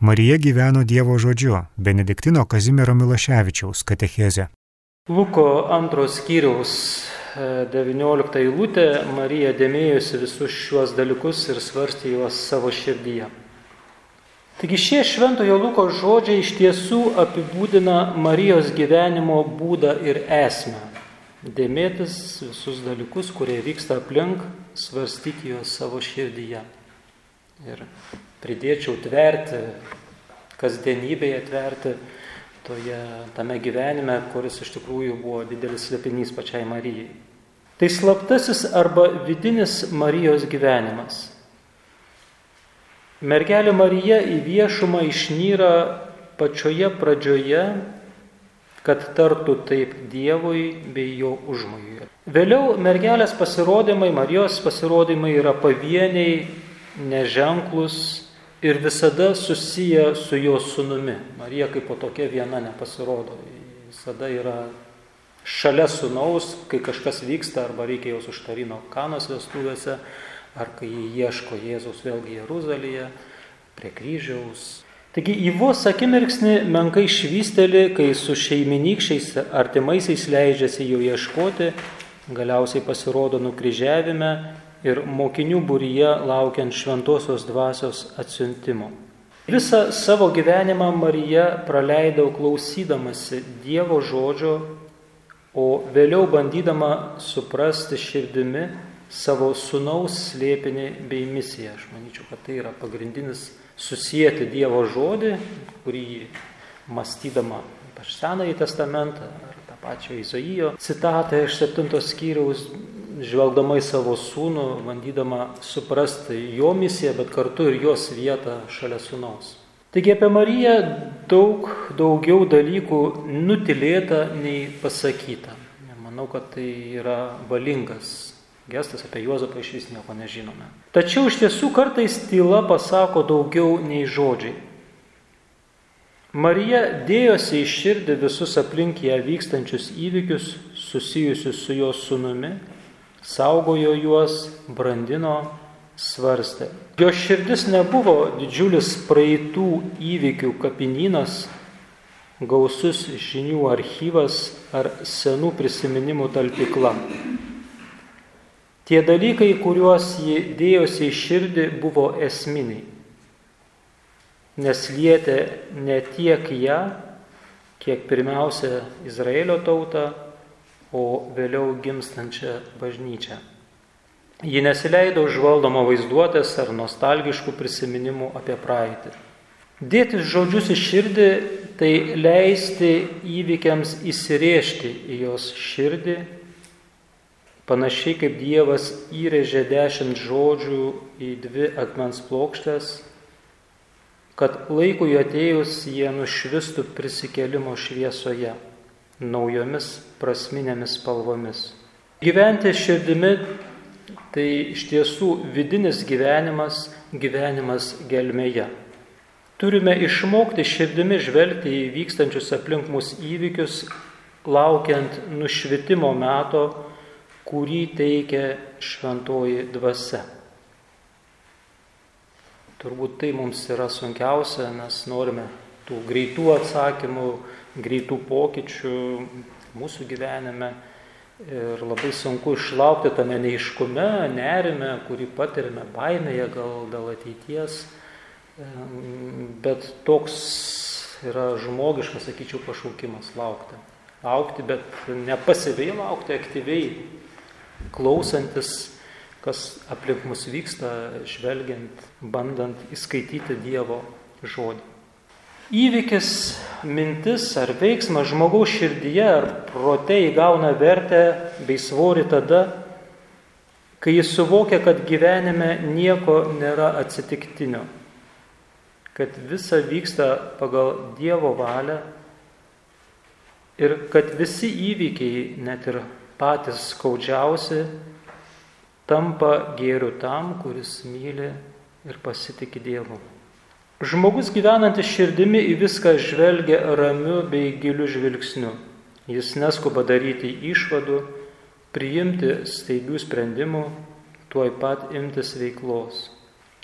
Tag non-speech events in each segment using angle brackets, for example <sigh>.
Marija gyveno Dievo žodžiu, Benediktino Kazimiero Miloševičiaus katecheze. Luko antros skyriaus 19 e, eilutė Marija dėmėjosi visus šiuos dalykus ir svarstė juos savo širdyje. Taigi šie šventojo Luko žodžiai iš tiesų apibūdina Marijos gyvenimo būdą ir esmę. Dėmėtis visus dalykus, kurie vyksta aplink, svarstyti juos savo širdyje. Ir pridėčiau tverti, kasdienybėje tverti toje, tame gyvenime, kuris iš tikrųjų buvo didelis slėpinys pačiai Marijai. Tai slaptasis arba vidinis Marijos gyvenimas. Mergelė Marija į viešumą išnyra pačioje pradžioje, kad tartų taip Dievui bei jo užmojui. Vėliau mergelės pasirodymai, Marijos pasirodymai yra pavieniai, neženklus, ir visada susiję su jo sunumi. Marija kaip po tokia viena nepasirodo. Visada yra šalia sunaus, kai kažkas vyksta arba reikia jos užtarino kanos vestuvėse, ar kai jį ieško Jėzaus vėlgi Jeruzalėje, prie kryžiaus. Taigi į vos akimirksnį menkai švysteli, kai su šeiminykščiais artimaisiais leidžiasi jo ieškoti, galiausiai pasirodo nukryžiavime ir mokinių būryje laukiant šventosios dvasios atsiuntimo. Visą savo gyvenimą Marija praleidau klausydamasi Dievo žodžio, o vėliau bandydama suprasti širdimi savo sunaus slėpinį bei misiją. Aš manyčiau, kad tai yra pagrindinis susijęti Dievo žodį, kurį mąstydama ypač Senąjį testamentą ar tą pačią Izaijo citatą iš 7 skyriaus žvelgdama į savo sūnų, bandydama suprasti jo misiją, bet kartu ir jos vietą šalia sūnaus. Taigi apie Mariją daug daugiau dalykų nutilėta nei pasakyta. Manau, kad tai yra valingas gestas, apie Juozapą iš vis nieko nežinome. Tačiau iš tiesų kartais tyla pasako daugiau nei žodžiai. Marija dėjosi į širdį visus aplink ją vykstančius įvykius susijusius su jos sunumi saugojo juos, brandino, svarstė. Jo širdis nebuvo didžiulis praeitų įvykių kapinynas, gausus žinių archyvas ar senų prisiminimų talpikla. Tie dalykai, kuriuos ji dėjosi į širdį, buvo esminiai, nes lietė ne tiek ją, kiek pirmiausia Izraelio tautą, o vėliau gimstančią bažnyčią. Ji nesileido užvaldoma vaizduotės ar nostalgiškų prisiminimų apie praeitį. Dėtis žodžius į širdį - tai leisti įvykiams įsirėžti į jos širdį, panašiai kaip Dievas įrėžė dešimt žodžių į dvi akmens plokštės, kad laikui atėjus jie nušvistų prisikelimo šviesoje naujomis prasminėmis spalvomis. Gyventi širdimi tai iš tiesų vidinis gyvenimas, gyvenimas gelmėje. Turime išmokti širdimi žvelgti į vykstančius aplink mus įvykius, laukiant nušvitimo meto, kurį teikia šventoji dvasia. Turbūt tai mums yra sunkiausia, nes norime tų greitų atsakymų, greitų pokyčių mūsų gyvenime. Ir labai sunku išlaukti tame neiškume, nerime, kurį patirime baimėje gal dėl ateities. Bet toks yra žmogiškas, sakyčiau, pašaukimas laukti. Laukti, bet ne pasyviai laukti, aktyviai klausantis, kas aplink mus vyksta, žvelgiant, bandant įskaityti Dievo žodį. Įvykis, mintis ar veiksmas žmogaus širdyje ar prote įgauna vertę bei svorį tada, kai jis suvokia, kad gyvenime nieko nėra atsitiktinio, kad visa vyksta pagal Dievo valią ir kad visi įvykiai, net ir patys skaudžiausi, tampa gėriu tam, kuris myli ir pasitikė Dievu. Žmogus gyvenantis širdimi į viską žvelgia ramiu bei giliu žvilgsniu. Jis neskuba daryti išvadų, priimti staigių sprendimų, tuoj pat imtis veiklos.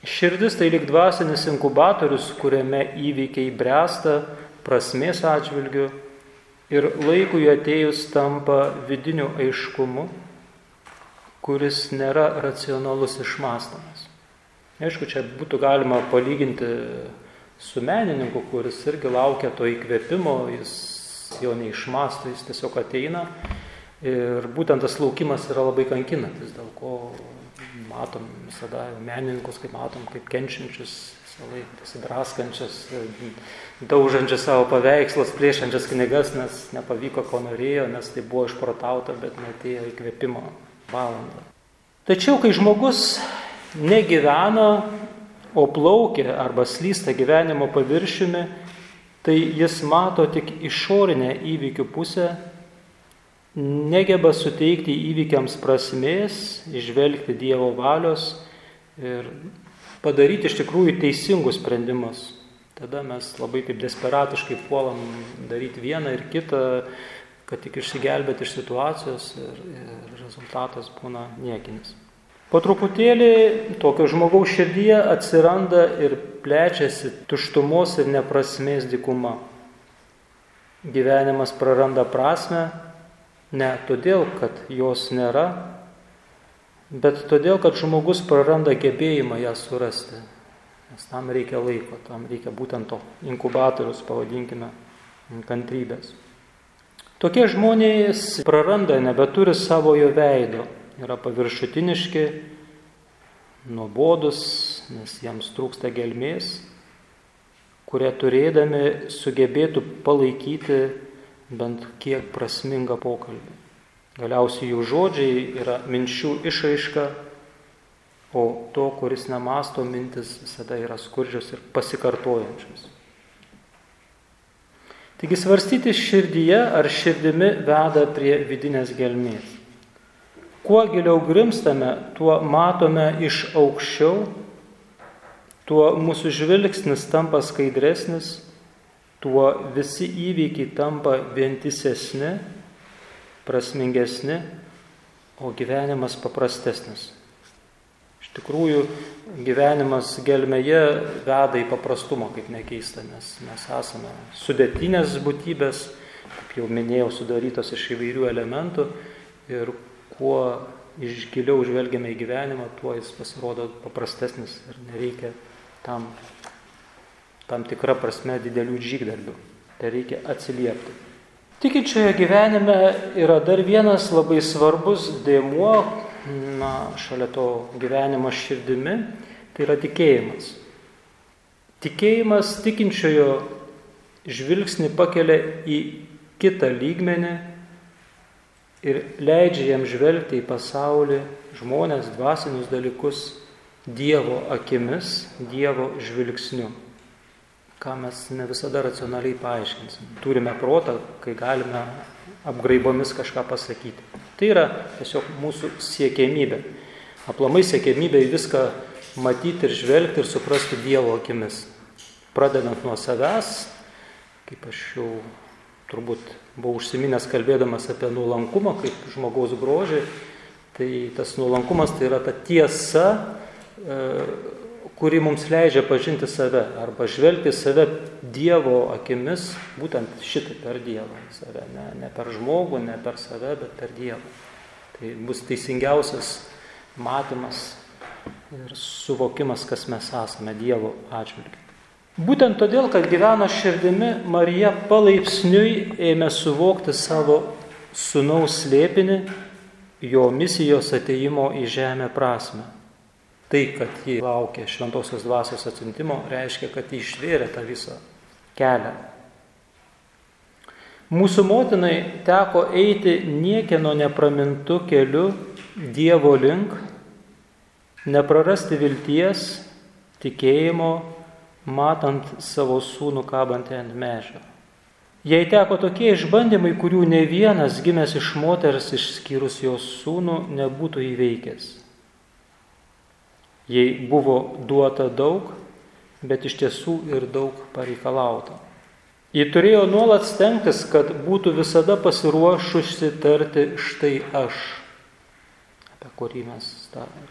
Širdis tai lik dvasinis inkubatorius, kuriame įvykiai bręsta prasmės atžvilgiu ir laikui atėjus tampa vidiniu aiškumu, kuris nėra racionalus išmastamas. Aišku, čia būtų galima palyginti su menininku, kuris irgi laukia to įkvėpimo, jis jo neišmasto, jis tiesiog ateina. Ir būtent tas laukimas yra labai kankinantis, dėl ko matom visada menininkus, kaip matom, kaip kenčiančius, visą laiką pasidraskančius, daužančius savo paveikslus, plėšiančias knygas, nes nepavyko, ko norėjo, nes tai buvo išprotauta, bet netėjo įkvėpimo valandą. Tačiau, kai žmogus negyvena, o plaukia arba slysta gyvenimo paviršiumi, tai jis mato tik išorinę įvykių pusę, negeba suteikti įvykiams prasmės, išvelgti Dievo valios ir padaryti iš tikrųjų teisingus sprendimus. Tada mes labai taip desperatiškai puolam daryti vieną ir kitą, kad tik išsigelbėti iš situacijos ir, ir rezultatas būna niekinis. Po truputėlį tokio žmogaus širdyje atsiranda ir plečiasi tuštumos ir neprasmės dikuma. Gyvenimas praranda prasme ne todėl, kad jos nėra, bet todėl, kad žmogus praranda gebėjimą ją surasti. Nes tam reikia laiko, tam reikia būtent to inkubatorius, pavadinkime, kantrybės. Tokie žmonės praranda, nebeturi savojo veido yra paviršutiniški, nuobodus, nes jiems trūksta gelmės, kurie turėdami sugebėtų palaikyti bent kiek prasmingą pokalbį. Galiausiai jų žodžiai yra minčių išraiška, o to, kuris nemasto mintis, visada yra skurdžios ir pasikartojančios. Taigi svarstyti širdyje ar širdimi veda prie vidinės gelmės. Kuo giliau grimstame, tuo matome iš aukščiau, tuo mūsų žvilgsnis tampa skaidresnis, tuo visi įvykiai tampa vientisesni, prasmingesni, o gyvenimas paprastesnis. Iš tikrųjų, gyvenimas gelmėje veda į paprastumą, kaip nekeista, nes mes esame sudėtinės būtybės, kaip jau minėjau, sudarytos iš įvairių elementų ir kuo iš giliau žvelgiame į gyvenimą, tuo jis pasirodo paprastesnis ir nereikia tam, tam tikrą prasme didelių žygdarbių. Tai reikia atsiliepti. Tikinčioje gyvenime yra dar vienas labai svarbus dėmuo, na, šalia to gyvenimo širdimi, tai yra tikėjimas. Tikėjimas tikinčiojo žvilgsnį pakelia į kitą lygmenį ir leidžia jam žvelgti į pasaulį, žmonės, dvasinius dalykus Dievo akimis, Dievo žvilgsniu, ką mes ne visada racionaliai paaiškinsim. Turime protą, kai galime apgraibomis kažką pasakyti. Tai yra tiesiog mūsų siekėmybė. Aplamai siekėmybė į viską matyti ir žvelgti ir suprasti Dievo akimis. Pradedant nuo savęs, kaip aš jau turbūt buvau užsiminęs kalbėdamas apie nuolankumą kaip žmogaus grožį, tai tas nuolankumas tai yra ta tiesa, e, kuri mums leidžia pažinti save arba žvelgti save Dievo akimis, būtent šitą per Dievą save, ne, ne per žmogų, ne per save, bet per Dievą. Tai bus teisingiausias matymas ir suvokimas, kas mes esame Dievo atžvilgiu. Būtent todėl, kad gyveno širdimi, Marija palaipsniui ėmė suvokti savo sunaus slėpinį, jo misijos ateimo į žemę prasme. Tai, kad ji laukė šventosios dvasios atsintimo, reiškia, kad ji išvėrė tą visą kelią. Mūsų motinai teko eiti niekieno nepramintų keliu Dievo link, neprarasti vilties, tikėjimo matant savo sūnų kabantį ant mežio. Jei teko tokie išbandymai, kurių ne vienas gimęs iš moters išskyrus jos sūnų nebūtų įveikęs. Jei buvo duota daug, bet iš tiesų ir daug pareikalauta. Ji turėjo nuolat stengtis, kad būtų visada pasiruošusi tarti štai aš, apie kurį mes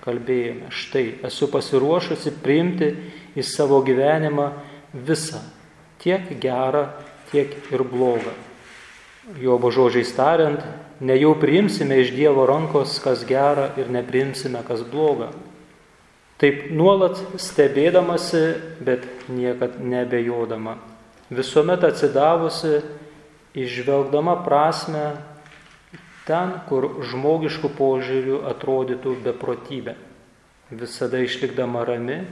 kalbėjome. Štai esu pasiruošusi priimti į savo gyvenimą visą, tiek gerą, tiek ir blogą. Jobo žodžiais tariant, ne jau priimsime iš Dievo rankos, kas gera ir nepriimsime, kas bloga. Taip nuolat stebėdamasi, bet niekad nebejodama. Visuomet atsidavusi, išvelgdama prasme ten, kur žmogiškų požiūrių atrodytų beprotybė. Visada išlikdama rami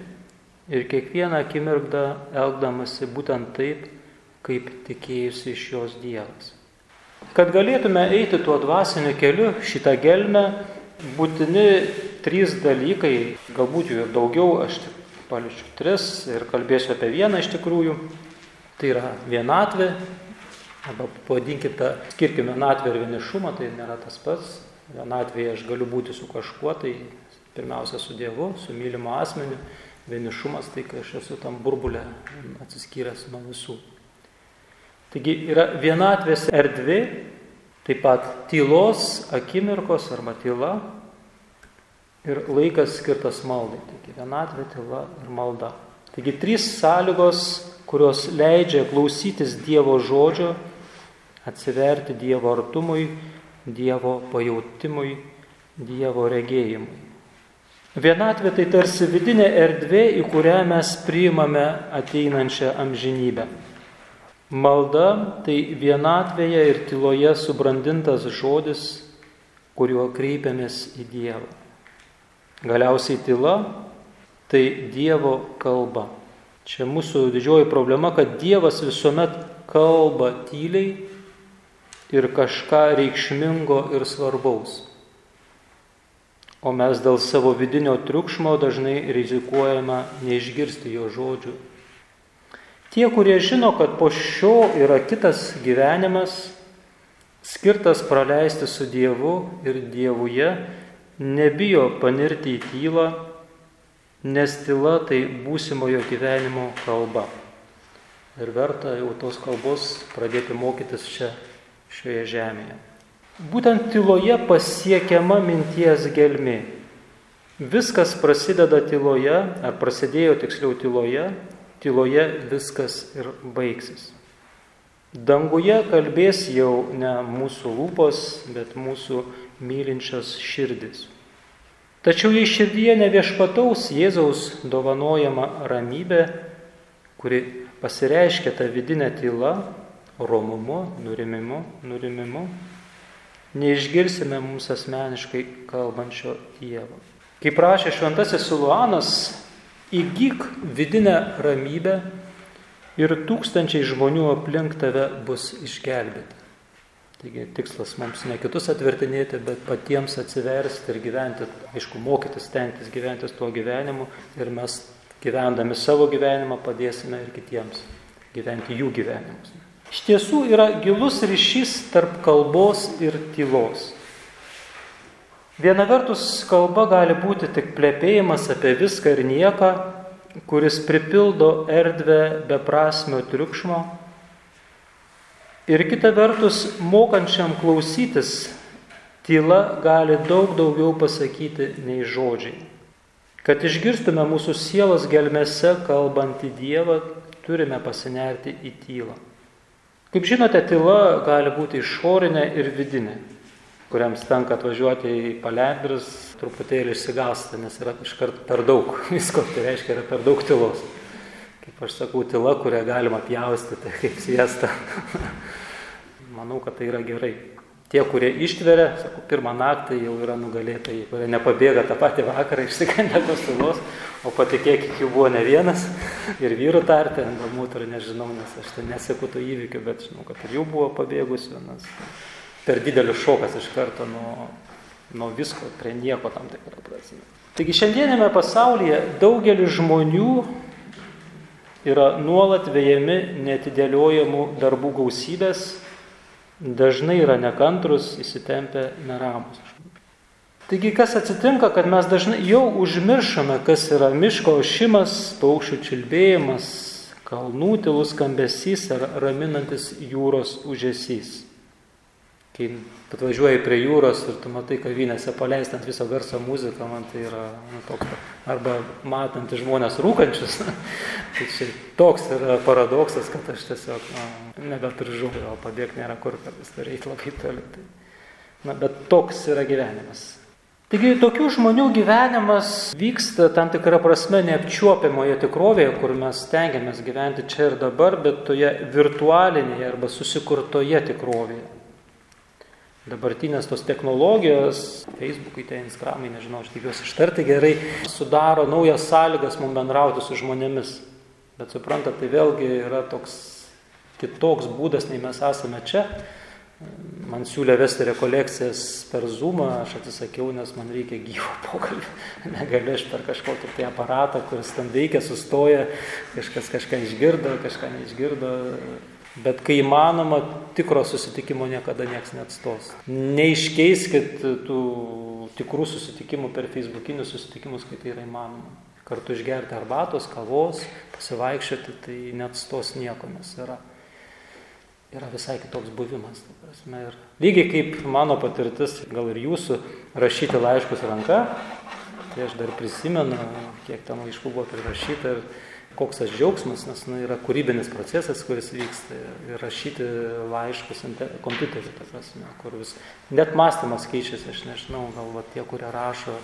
ir kiekvieną akimirką elgdamasi būtent taip, kaip tikėjusi iš jos Dievas. Kad galėtume eiti tuo dvasiniu keliu, šitą gelmę, būtini trys dalykai, galbūt jų ir daugiau, aš tik paliečiu tris ir kalbėsiu apie vieną iš tikrųjų. Tai yra vienatvė, arba pavadinkite, skirkime vienatvę ir vienišumą, tai nėra tas pats. Vienatvėje aš galiu būti su kažkuo, tai pirmiausia su Dievu, su mylimu asmeniu. Vienišumas tai, kai aš esu tam burbulė atsiskyręs nuo visų. Taigi yra vienatvės erdvė, taip pat tylos akimirkos arba tyla ir laikas skirtas maldai. Taigi vienatvė, tyla ir malda. Taigi trys sąlygos, kurios leidžia klausytis Dievo žodžio, atsiverti Dievo artumui, Dievo pajautimui, Dievo regėjimui. Vienatvė tai tarsi vidinė erdvė, į kurią mes priimame ateinančią amžinybę. Malda tai vienatvėje ir tyloje subrandintas žodis, kuriuo kreipiamės į Dievą. Galiausiai tyla tai Dievo kalba. Čia mūsų didžioji problema, kad Dievas visuomet kalba tyliai ir kažką reikšmingo ir svarbaus. O mes dėl savo vidinio triukšmo dažnai rizikuojame neišgirsti jo žodžių Tie, kurie žino, kad po šio yra kitas gyvenimas, skirtas praleisti su Dievu ir Dievuje, nebijo panirti į tylą, nes tyla tai būsimojo gyvenimo kalba. Ir verta jau tos kalbos pradėti mokytis čia, šioje žemėje. Būtent tyloje pasiekiama minties gelmi. Viskas prasideda tyloje, ar prasidėjo tiksliau tyloje, tyloje viskas ir baigsis. Danguje kalbės jau ne mūsų lūpos, bet mūsų mylinčios širdis. Tačiau jei širdyje neviešpataus Jėzaus dovanojama ramybė, kuri pasireiškia tą vidinę tylą, romumu, nurimimu, nurimimu, neišgirsime mums asmeniškai kalbančio Dievo. Kaip prašė šventasis Siluanas, įgyk vidinę ramybę ir tūkstančiai žmonių aplink tave bus išgelbėti. Taigi tikslas mums ne kitus atvertinėti, bet patiems atsiversti ir gyventi, aišku, mokytis, tenktis gyventi tuo gyvenimu ir mes gyvendami savo gyvenimą padėsime ir kitiems gyventi jų gyvenimus. Iš tiesų yra gilus ryšys tarp kalbos ir tylos. Viena vertus kalba gali būti tik plėpėjimas apie viską ir nieką, kuris pripildo erdvę beprasmio triukšmo. Ir kita vertus, mokančiam klausytis, tyla gali daug daugiau pasakyti nei žodžiai. Kad išgirstume mūsų sielos gelmėse kalbantį Dievą, turime pasinerti į tylą. Kaip žinote, tyla gali būti išorinė ir vidinė kuriems tenka atvažiuoti į palendris, truputėlį išsigąsta, nes yra iškart per daug <laughs> visko, tai reiškia, yra per daug tylos. Kaip aš sakau, tyla, kurią galima pjaustyti kaip siesta. <laughs> Manau, kad tai yra gerai. Tie, kurie ištveria, sakau, pirmą naktį jau yra nugalėtojai, kurie nepabėga tą patį vakarą <laughs> išsikandę tos tylos, o patikėkit, jų buvo ne vienas <laughs> ir vyrų tartė, gal moterų nežinau, nes aš ten neseku tų įvykių, bet žinau, kad ir jų buvo pabėgusių, nes per didelis šokas iš karto nuo, nuo visko prie nieko tam tikrą prasme. Taigi šiandienėme pasaulyje daugelis žmonių yra nuolat vėjami netidėliojamų darbų gausybės, dažnai yra nekantrus, įsitempę neramus. Taigi kas atsitinka, kad mes dažnai jau užmiršome, kas yra miško ošimas, paukščių čiulbėjimas, kalnų tylus skambesys ar raminantis jūros užesys. kai atvažiuoji prie jūros ir tu matai kavinėse paleistant viso garso muziką, man tai yra nu, toks, arba matant žmonės rūkančius, <laughs> tai čia toks yra paradoksas, kad aš tiesiog nu, nebeturiu o pabėgti nėra kur, kad vis turi eiti labai toli. Tai, na, bet toks yra gyvenimas. Taigi tokių žmonių gyvenimas vyksta tam tikrą prasme neapčiuopiamoje tikrovėje, kur mes stengiamės gyventi čia ir dabar, bet toje virtualinėje arba susikurtoje tikrovėje. Dabartinės tos technologijos, Facebookai, tai Instagramai, nežinau, aš tikiuosi ištarti gerai, sudaro naujas sąlygas mums bendrauti su žmonėmis. Bet suprantat, tai vėlgi yra toks kitoks būdas, nei mes esame čia man siūlė vesti rekolekcijas per Zoomą, aš atsisakiau, nes man reikia gyvo <laughs> pokalbio. Negaliu aš per kažkokį tai aparatą, kuris ten veikia, sustoja, kažkas kažką išgirdo, kažką neišgirdo. Bet kai įmanoma, tikro susitikimo niekada niekas neatstos. Neiškeiskit tų tikrų susitikimų per facebookinius susitikimus, kai tai yra įmanoma. Kartu išgerti arbatos, kavos, pasivaikščioti, tai neatstos nieko, nes yra yra visai kitoks buvimas. Prasme, ir lygiai kaip mano patirtis, gal ir jūsų, rašyti laiškus ranka, tai aš dar prisimenu, kiek ten laiškų buvo prirašyta ir koks tas džiaugsmas, nes nu, yra kūrybinis procesas, kuris vyksta ir rašyti laiškus ant kompiuteriu, ta prasme, kur vis, net mąstymas keičiasi, aš nežinau, gal va, tie, kurie rašo,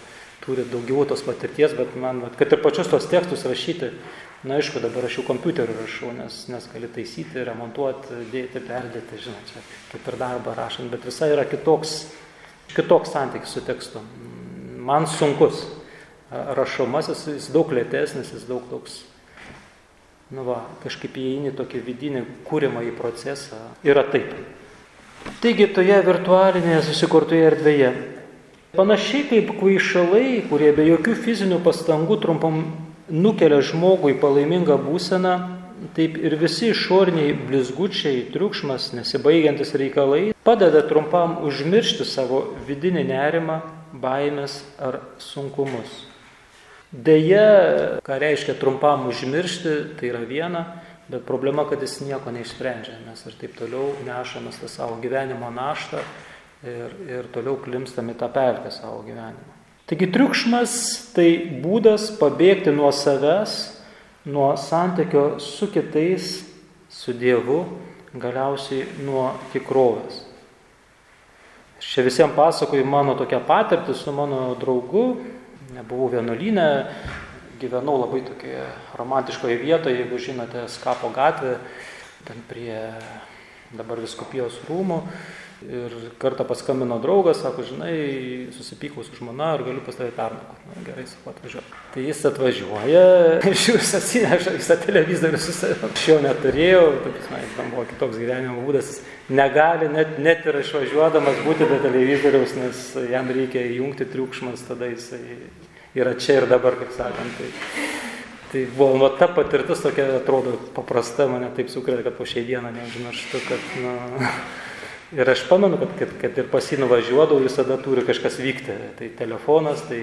turi daugiau tos patirties, bet man, va, kad ir pačius tos tekstus rašyti, Na aišku, dabar aš jau kompiuteriu rašau, nes, nes gali taisyti, remontuoti, dėti, perdėti, žinai, čia kaip ir darbą rašant, bet visai yra kitoks, kitoks santykis su tekstu. Man sunkus. Rašomasis, jis daug lėtesnis, jis daug toks, nu va, kažkaip įeini tokį vidinį kūrimą į procesą. Yra taip. Taigi toje virtualinėje susikurtoje erdvėje. Panašiai kaip kvaišalai, kurie be jokių fizinių pastangų trumpam nukelia žmogų į palaimingą būseną, taip ir visi išoriniai blizgučiai, triukšmas, nesibaigiantis reikalai padeda trumpam užmiršti savo vidinį nerimą, baimės ar sunkumus. Deja, ką reiškia trumpam užmiršti, tai yra viena, bet problema, kad jis nieko neišsprendžia. Mes ir taip toliau nešamės tą savo gyvenimo naštą ir, ir toliau klimstami tą pelkę savo gyvenimą. Taigi triukšmas tai būdas pabėgti nuo savęs, nuo santykio su kitais, su Dievu, galiausiai nuo tikrovės. Aš čia visiems pasakoju mano tokią patirtį su mano draugu, nebuvau vienuolynę, gyvenau labai tokioje romantiškoje vietoje, jeigu žinote, Skapo gatvė, ten prie dabar viskupijos rūmų. Ir kartą paskambino draugas, sako, žinai, susipykau su žmona ir galiu pas tave pernakvoti. Na gerai, sakau, atvažiuoju. Tai jis atvažiuoja, <laughs> jūs atsineša visą televizorių su savimi. Jo neturėjau, taip, man, man buvo kitoks gyvenimo būdas. Negali net, net ir išvažiuodamas būti be televizoriaus, nes jam reikia įjungti triukšmas, tada jisai yra čia ir dabar, kaip sakant. Tai, Tai buvo nu, ta patirtis tokia, atrodo, paprasta, mane taip sukrėtė, kad po šiai dieną neužmirštu, kad, na, <laughs> Ir aš pamenu, kad, kad, kad ir pas jį nuvažiuodavau, visada turi kažkas vykti. Tai telefonas, tai,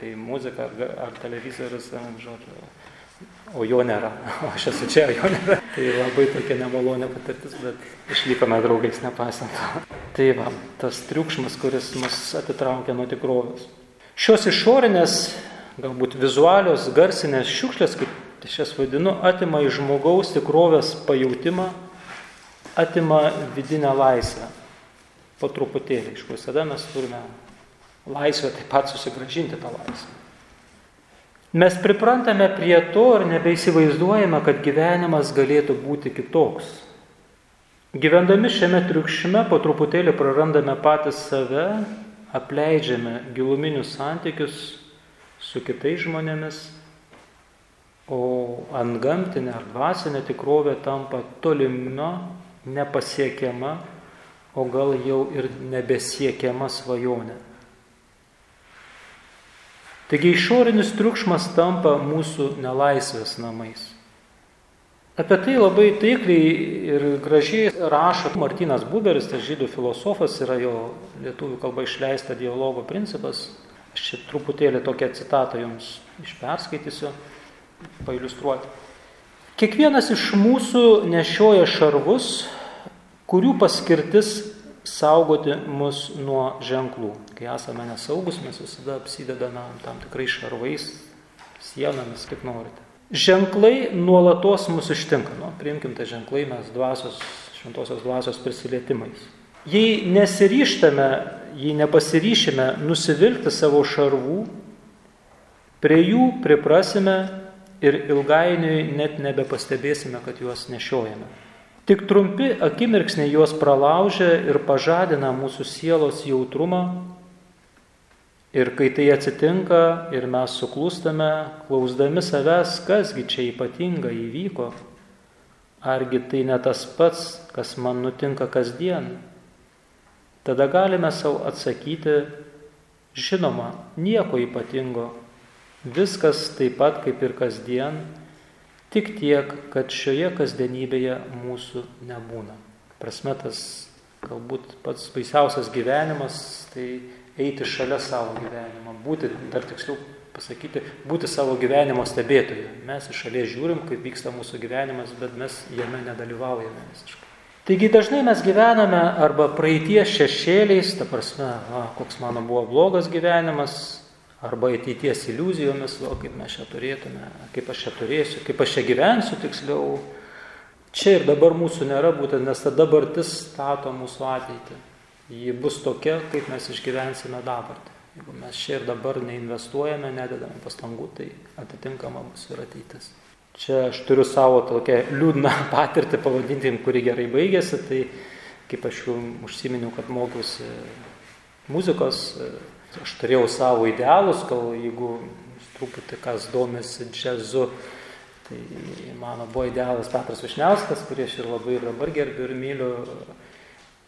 tai muzika ar, ar televizorius, žodžiu. O jo nėra. <laughs> O aš esu čia, o jo nėra. Tai labai tokia nemalonė patirtis, bet išlikome draugais nepaisant to. <laughs> Tai va, tas triukšmas, kuris mus atitraukia nuo tikrovės. Šios išorinės, galbūt vizualios, garsinės šiukšlės, kaip aš jas vadinu, atima iš žmogaus tikrovės pajūtimą atima vidinę laisvę. Po truputėlį, iš visada mes turime laisvę taip pat susigražinti tą laisvę. Mes priprantame prie to ir nebeįsivaizduojame, kad gyvenimas galėtų būti kitoks. Gyvendami šiame triukšme po truputėlį prarandame patys save, apleidžiame giluminius santykius su kitais žmonėmis, o ant gamtinė ar dvasinė tikrovė tampa tolima nepasiekiama, o gal jau ir nebesiekiama svajonė. Taigi išorinis triukšmas tampa mūsų nelaisvės namais. Apie tai labai taikliai ir gražiai rašo Martinas Buberis, tas žydų filosofas, yra jo lietuvių kalba išleista dialogo principas. Aš čia truputėlį tokią citatą jums išperskaitysiu, pailustruoti. Kiekvienas iš mūsų nešioja šarvus, kurių paskirtis saugoti mus nuo ženklų. Kai esame nesaugus, mes visada apsidedame tam tikrais šarvais, sienomis, kaip norite. Ženklai nuolatos mus ištinka. Nu, priimkim tai ženklai mes dvasios, šventosios dvasios prisilietimais. Jei nesiryštame, jei nepasiryšime nusivilkti savo šarvų, prie jų priprasime ir ilgainiui net nebepastebėsime, kad juos nešiojame. Tik trumpi akimirksniai juos pralaužia ir pažadina mūsų sielos jautrumą. Ir kai tai atsitinka ir mes suklūstame, klausdami savęs, kasgi čia ypatinga įvyko, argi tai ne tas pats, kas man nutinka kasdien, tada galime savo atsakyti, žinoma, nieko ypatingo, viskas taip pat kaip ir kasdien, Tik tiek, kad šioje kasdienybėje mūsų nebūna. Prasme tas galbūt pats baisiausias gyvenimas, tai eiti šalia savo gyvenimo, būti, dar tiksliau pasakyti, būti savo gyvenimo stebėtoju. Mes iš šalies žiūrim, kaip vyksta mūsų gyvenimas, bet mes jame nedalyvaujame visiškai. Taigi dažnai mes gyvename arba praeities šešėliais, ta prasme, na, koks mano buvo blogas gyvenimas, arba ateities iliuzijomis, o kaip mes čia turėtume, kaip aš čia turėsiu, kaip aš čia gyvensiu tiksliau. Čia ir dabar mūsų nėra būtent, nes ta dabartis stato mūsų ateitį. Ji bus tokia, kaip mes išgyvensime dabartį. Jeigu mes čia ir dabar neinvestuojame, nededame pastangų, tai atitinkama bus ir ateitis. Čia aš turiu savo tokią liūdną <laughs> patirtį, pavadintim, kuri gerai baigėsi, tai kaip aš jau užsiminiau, kad mokiausi muzikos Aš turėjau savo idealus, gal jeigu truputį kas domisi džiazu, tai mano buvo idealas Petras Višniauskas, kurį aš ir labai ir dabar gerbiu ir myliu.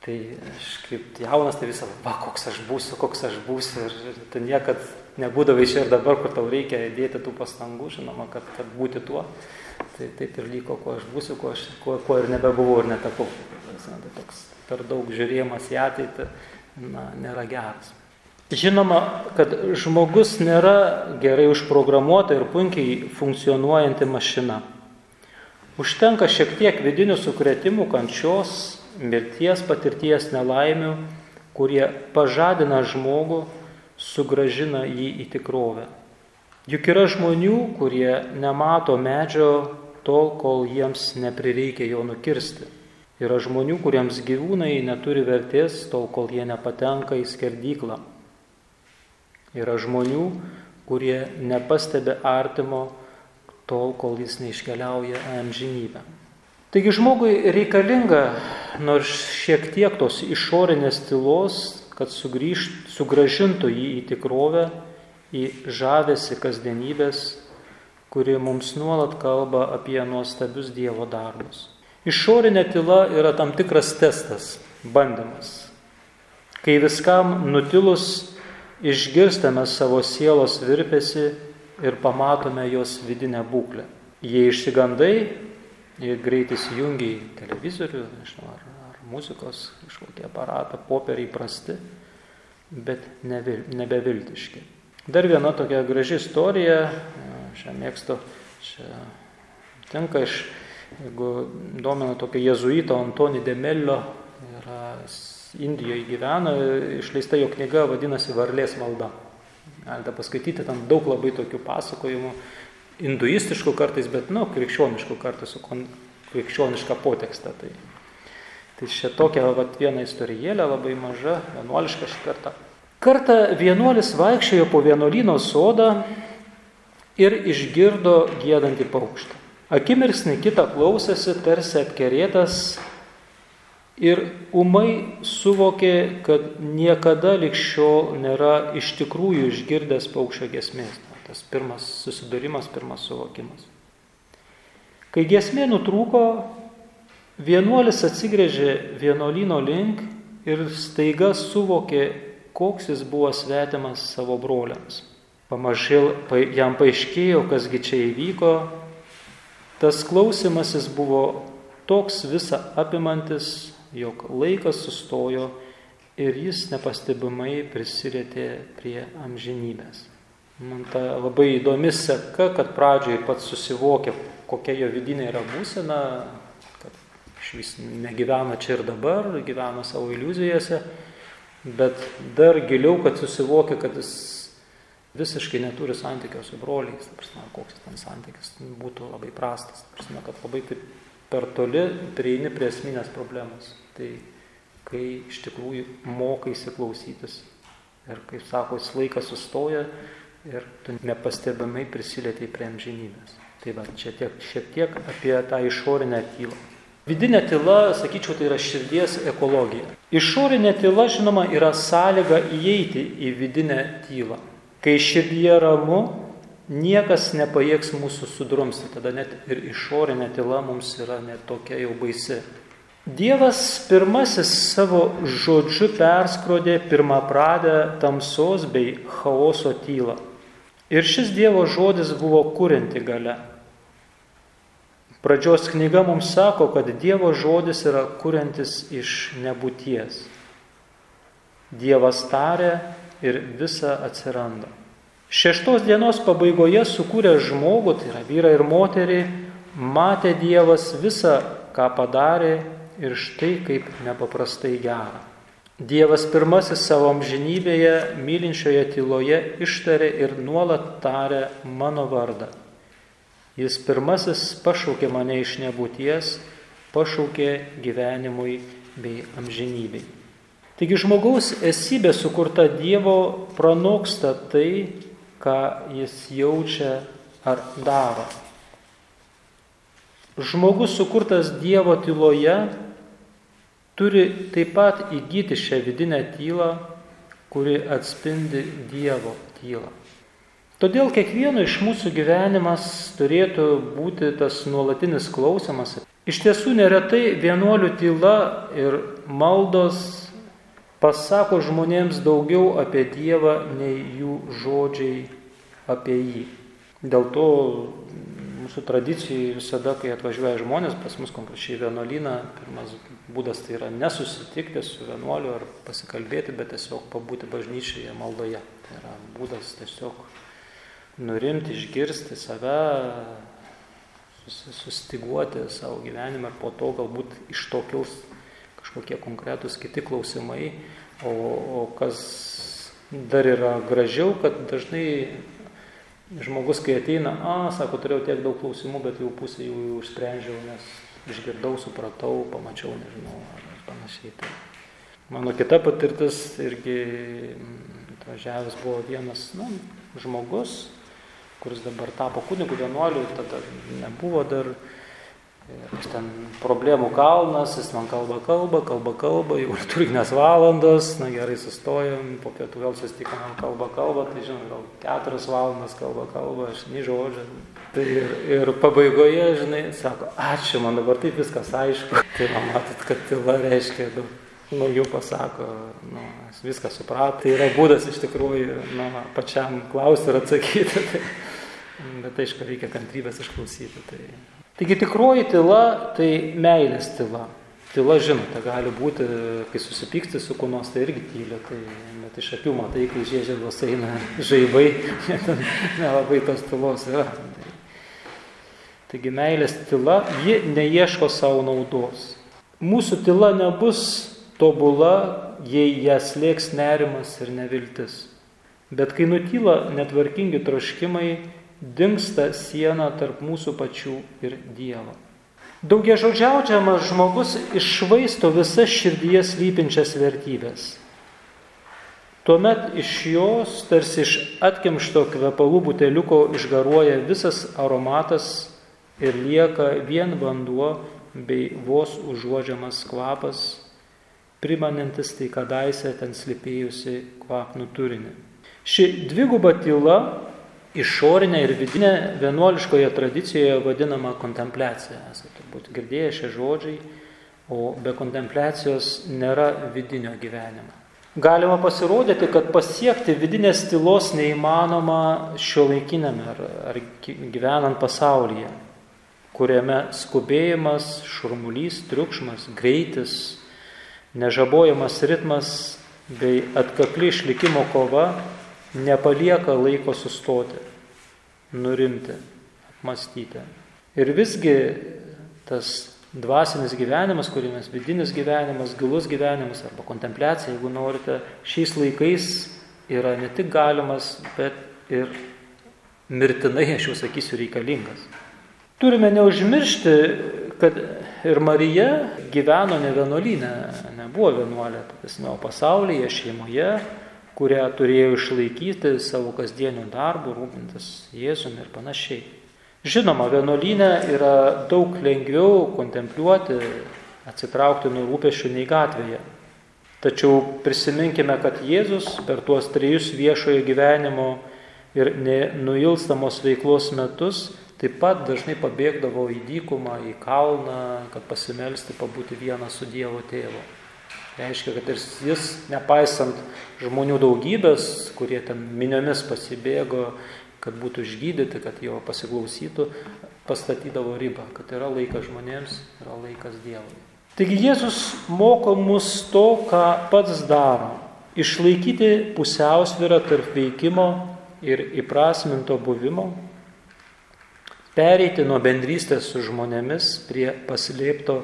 Tai aš kaip jaunas, tai visą, va, koks aš būsiu, koks aš būsiu. Ir tai niekad nebūdavai čia ir dabar, kur tau reikia dėti tų pastangų, žinoma, kad, kad būti tuo. Tai taip ir liko, kuo aš būsiu, kuo, aš, kuo, kuo ir nebebuvau ir netapau. Tai toks per daug žiūrėjimas į ateitį na, nėra geras. Žinoma, kad žmogus nėra gerai užprogramuota ir puikiai funkcionuojanti mašina. Užtenka šiek tiek vidinių sukretimų, kančios, mirties patirties nelaimių, kurie pažadina žmogų, sugražina jį į tikrovę. Juk yra žmonių, kurie nemato medžio tol, kol jiems neprireikia jo nukirsti. Yra žmonių, kuriems gyvūnai neturi vertės tol, kol jie nepatenka į skerdyklą. Yra žmonių, kurie nepastebi artimo tol, kol jis neiškeliauja amžinybę. Taigi žmogui reikalinga nors šiek tiek tos išorinės tylos, kad sugrįžt, sugražintų jį į tikrovę, į žavesi kasdienybės, kuri mums nuolat kalba apie nuostabius Dievo darbus. Išorinė tyla yra tam tikras testas, bandymas. Kai viskam nutilus išgirstame savo sielos virpesi ir pamatome jos vidinę būklę. Jei išsigandai, jei greit įsijungiai televizorių, nežinau, ar, ar muzikos kažkokį aparatą, popieriai prasti, bet nevil, nebeviltiški. Dar viena tokia graži istorija, šią mėgstu, čia tinka iš, jeigu domina tokio jezuito Antoni Demelio, Indijoje gyvena, išleista jo knyga vadinasi Varlės malda. Galite paskaityti, tam daug labai tokių pasakojimų, hinduistiškų kartais, bet, nu, krikščioniškų kartais su krikščioniška potekste. Tai, tai čia tokia vat, viena istorijėlė, labai maža, vienuoliška šį kartą. Kartą vienuolis vaikščiojo po vienuolino sodą ir išgirdo gėdantį paukštą. Akimirksnį kitą klausėsi, tarsi apkerėtas ir umai suvokė, kad niekada likščiol nėra iš tikrųjų išgirdęs paukščio gesmės. Tas pirmas susidūrimas, pirmas suvokimas. Kai gesmė nutrūko, vienuolis atsigrėžė vienuolino link ir staiga suvokė, koks jis buvo svetimas savo broliams. Pamažėl jam paaiškėjo, kasgi čia įvyko. Tas klausimasis buvo toks visa apimantis, jog laikas sustojo ir jis nepastebimai prisirėtė prie amžinybės. Man ta labai įdomi seka, kad pradžioje pats susivokė, kokia jo vidinė yra būsena, kad vis negyvena čia ir dabar, gyvena savo iliuzijose, bet dar giliau, kad susivokia, kad jis visiškai neturi santykio su broliais, prasme, koks ten santykis būtų labai prastas, prasme, kad labai taip per toli prieini prie esminės problemos. Tai kai iš tikrųjų mokai įsiklausytis ir, kaip sako, jis laikas sustoja ir tu nepastebamai prisilietėjai prie amžinybės. Tai va, čia tiek, šiek tiek apie tą išorinę tylą. Vidinė tyla, sakyčiau, tai yra širdies ekologija. Išorinė tyla, žinoma, yra sąlyga įeiti į vidinę tylą. Kai širdyje ramu, niekas nepajėgs mūsų sudrumsti, tada net ir išorinė tyla mums yra net tokia jau baisi. Dievas pirmasis savo žodžiu perskrodė pirmą pradę tamsos bei chaoso tylą. Ir šis Dievo žodis buvo kūrinti gale. Pradžios knyga mums sako, kad Dievo žodis yra kuriantis iš nebūties. Dievas tarė ir visa atsiranda. Šeštos dienos pabaigoje sukūrė žmogų, tai yra vyrą ir moterį, matė Dievas visą, ką padarė ir štai kaip nepaprastai gera. Dievas pirmasis savo amžinybėje, mylinčioje tyloje ištarė ir nuolat tarė mano vardą. Jis pirmasis pašaukė mane iš nebūties, pašaukė gyvenimui bei amžinybei. Taigi žmogaus esybė sukurta Dievo pranoksta tai, ką jis jaučia ar daro. Žmogus sukurtas Dievo tyloje turi taip pat įgyti šią vidinę tylą, kuri atspindi Dievo tylą. Todėl kiekvieno iš mūsų gyvenimas turėtų būti tas nuolatinis klausimas. Iš tiesų neretai vienuolių tyla ir maldos pasako žmonėms daugiau apie Dievą nei jų žodžiai apie jį. Dėl to mūsų tradicijai visada, kai atvažiuoja žmonės pas mus konkrečiai vienuolyną, pirmas būdas tai yra nesusitikti su vienuoliu ar pasikalbėti, bet tiesiog pabūti bažnyčioje maldoje. Tai yra būdas tiesiog nurimti, išgirsti save, susistiguoti savo gyvenimą ir po to galbūt iš to kils kažkokie konkretūs kiti klausimai. O, o kas dar yra gražiau, kad dažnai žmogus, kai ateina, a, sako, turėjau tiek daug klausimų, bet jau pusę jų išsprendžiau, nes išgirdau, supratau, pamačiau, nežinau, ar panašiai. Tai mano kita patirtis irgi atvažiavęs buvo vienas nu, žmogus, kuris dabar tapo kunigu vienuoliu, tada nebuvo dar. Jis ten problemų kalnas, jis man kalba kalba, kalba kalba, jau liturginės valandos, na gerai sustojom, po pietų vėl susitikom, kalba kalba, tai žinoma, gal keturias valandas kalba kalba, aš nei žodžio. Tai ir, ir pabaigoje, žinai, sako, ačiū, man dabar taip viskas aišku. Tai man matot, kad tyla reiškia daug. Nu, jau pasako, nu, viską suprato. Tai yra būdas iš tikrųjų, nu, pačiam klausti ir atsakyti. Tai <laughs> Bet aišku, reikia kantrybės išklausyti. Tai... Taigi tikroji tyla tai meilės tyla. Tyla, žinote, gali būti, kai susipyksti su kuo nors, tai irgi tylia, tai net iš akių matai, kai žiežėdos eina žaibai, <laughs> nelabai tos tylos yra. Taigi meilės tyla, ji neieško savo naudos. Mūsų tyla nebus tobula, jei ją slėgs nerimas ir neviltis. Bet kai nutyla netvarkingi troškimai, dinksta siena tarp mūsų pačių ir Dievo. Daugia žodžiaudžiamas žmogus išvaisto visas širdyje slypinčias vertybės. Tuomet iš jos, tarsi iš atkimšto kvepalų buteliuko, išgaruoja visas aromatas ir lieka vien vanduo bei vos užuodžiamas kvapas, primanantis tai kadaise ten slipėjusi kvapnų turinį. Ši dviguba tyla išorinė ir vidinė vienuoliškoje tradicijoje vadinama kontempliacija. Esate turbūt girdėję šie žodžiai, o be kontempliacijos nėra vidinio gyvenimo. Galima pasirodyti, kad pasiekti vidinės tylos neįmanoma šio laikinėme ar, ar gyvenant pasaulyje, kuriame skubėjimas, šurmulys, triukšmas, greitis, nežabojamas ritmas bei atkakli išlikimo kova nepalieka laiko sustoti, nurimti, apmastyti. Ir visgi tas dvasinis gyvenimas, kūrimas vidinis gyvenimas, gilus gyvenimas arba kontempliacija, jeigu norite, šiais laikais yra ne tik galimas, bet ir mirtinai, aš jau sakysiu, reikalingas. Turime neužmiršti, kad ir Marija gyveno ne vienuolynė, nebuvo vienuolė, o pasaulyje, šeimoje, kurią turėjo išlaikyti savo kasdienių darbų, rūpintis Jėzumi ir panašiai. Žinoma, vienuolynė yra daug lengviau kontempliuoti, atsitraukti nuo rūpešių nei gatvėje. Tačiau prisiminkime, kad Jėzus per tuos trejus viešojo gyvenimo ir nenuilstamos veiklos metus Taip pat dažnai pabėgdavo į dykumą, į kalną, kad pasimelsti, pabūti vieną su Dievo tėvu. Reiškia, kad ir jis, nepaisant žmonių daugybės, kurie ten miniomis pasibėgo, kad būtų išgydyti, kad jo pasiklausytų, pastatydavo ribą, kad yra laikas žmonėms, yra laikas Dievui. Taigi Jėzus moko mus to, ką pats daro - išlaikyti pusiausvyrą tarp veikimo ir įprasminto buvimo pereiti nuo bendrystės su žmonėmis prie paslėpto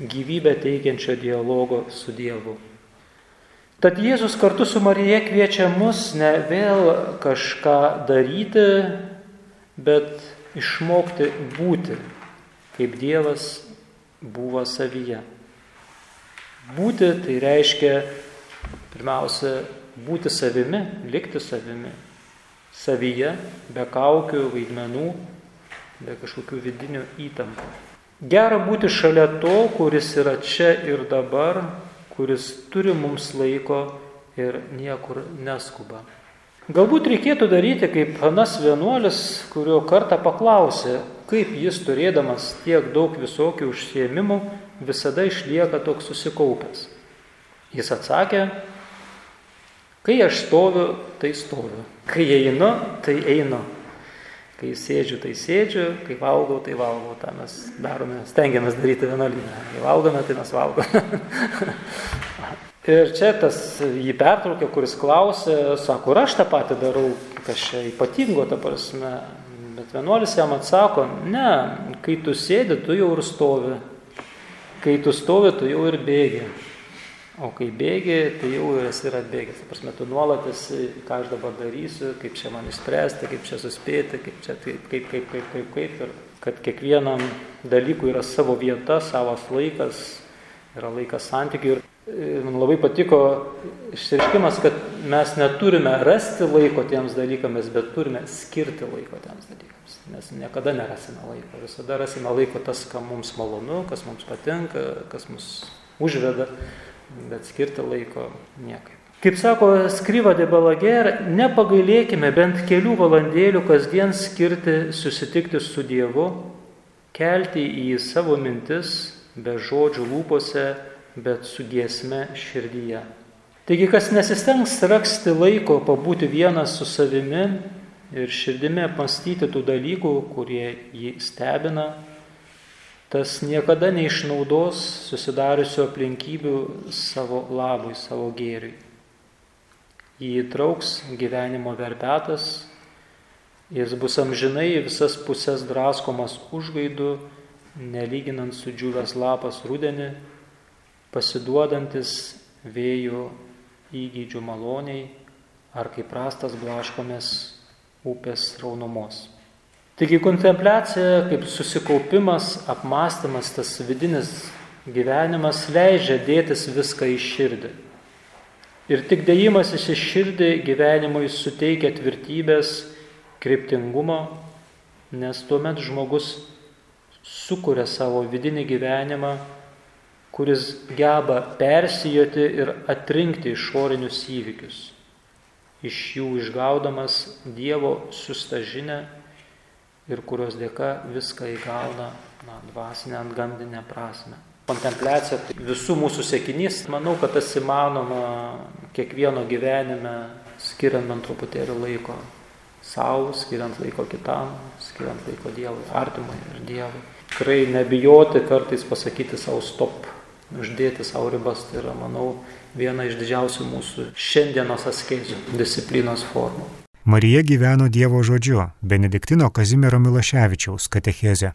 gyvybę teikiančio dialogo su Dievu. Tad Jėzus kartu su Marija kviečia mus ne vėl kažką daryti, bet išmokti būti, kaip Dievas buvo savyje. Būti tai reiškia pirmiausia būti savimi, likti savimi. Savyje, be kaukių, vaidmenų, be kažkokių vidinių įtampų. Gera būti šalia to, kuris yra čia ir dabar, kuris turi mums laiko ir niekur neskuba. Galbūt reikėtų daryti kaip Hanas vienuolis, kurio kartą paklausė, kaip jis turėdamas tiek daug visokių užsiemimų visada išlieka toks susikaupęs. Jis atsakė, kai aš stoviu, tai stoviu, kai einu, tai einu, Kai sėdžiu, tai sėdžiu, kai valgau, tai valgau. Ta mes darome, stengiamės daryti vienuolyną. Kai valgome, tai mes valgome. <laughs> ir čia tas jį pertraukė, kuris klausė, sako, ir aš tą patį darau, kas čia ypatingo, ta prasme. Bet vienuolis jam atsako, ne, kai tu sėdi, tu jau ir stovi. Kai tu stovi, tu jau ir bėgi. O kai bėgi, tai jau esi ir atbėgęs. Prasme, tu nuolat esi, ką aš dabar darysiu, kaip čia man išspręsti, kaip čia suspėti, kaip čia, kaip, kaip, kaip, kaip, kaip, kaip. Ir kad kiekvienam dalykui yra savo vieta, savas laikas, yra laikas santykių. Ir man labai patiko išsireiškimas, kad mes neturime rasti laiko tiems dalykams, bet turime skirti laiko tiems dalykams. Mes niekada nerasime laiko. Visada rasime laiko tas, kas mums malonu, kas mums patinka, kas mus užveda bet skirti laiko niekaip. Kaip sako Skryva de Balager, nepagailėkime bent kelių valandėlių kasdien skirti susitikti su Dievu, kelti į savo mintis, be žodžių lūpose, bet su giesme širdyje. Taigi, kas nesistengs rasti laiko pabūti vienas su savimi ir širdimi apmastyti tų dalykų, kurie jį stebina, tas niekada neišnaudos susidariusio aplinkybių savo labui, savo gėriui. Jį įtrauks gyvenimo verpetas, jis bus amžinai visas pusės draskomas užgaidų, nelyginant su džiūvęs lapas rudenį, pasiduodantis vėjų įgydžių maloniai ar kaip prastas blaškomės upės raunumos. Taigi kontempliacija kaip susikaupimas, apmąstymas, tas vidinis gyvenimas leidžia dėtis viską į širdį. Ir tik dėjimas į širdį gyvenimui suteikia tvirtybės, kryptingumo, nes tuomet žmogus sukuria savo vidinį gyvenimą, kuris geba persijoti ir atrinkti išorinius įvykius, iš jų išgaudamas Dievo sustažinę ir kurios dėka viską įgauna na, dvasinę antgamdinę prasme. Kontempliacija tai visų mūsų sėkinys, manau, kad tas įmanoma kiekvieno gyvenime, skiriant man truputėlį laiko savo, skiriant laiko kitam, skiriant laiko Dievui, artimui ir Dievui. Tikrai nebijoti kartais pasakyti savo stop, uždėti savo ribas, tai yra, manau, viena iš didžiausių mūsų šiandienos askezių disciplinos formų. Marija gyveno Dievo žodžiu, Benediktino Kazimiero Milaševičiaus katecheze.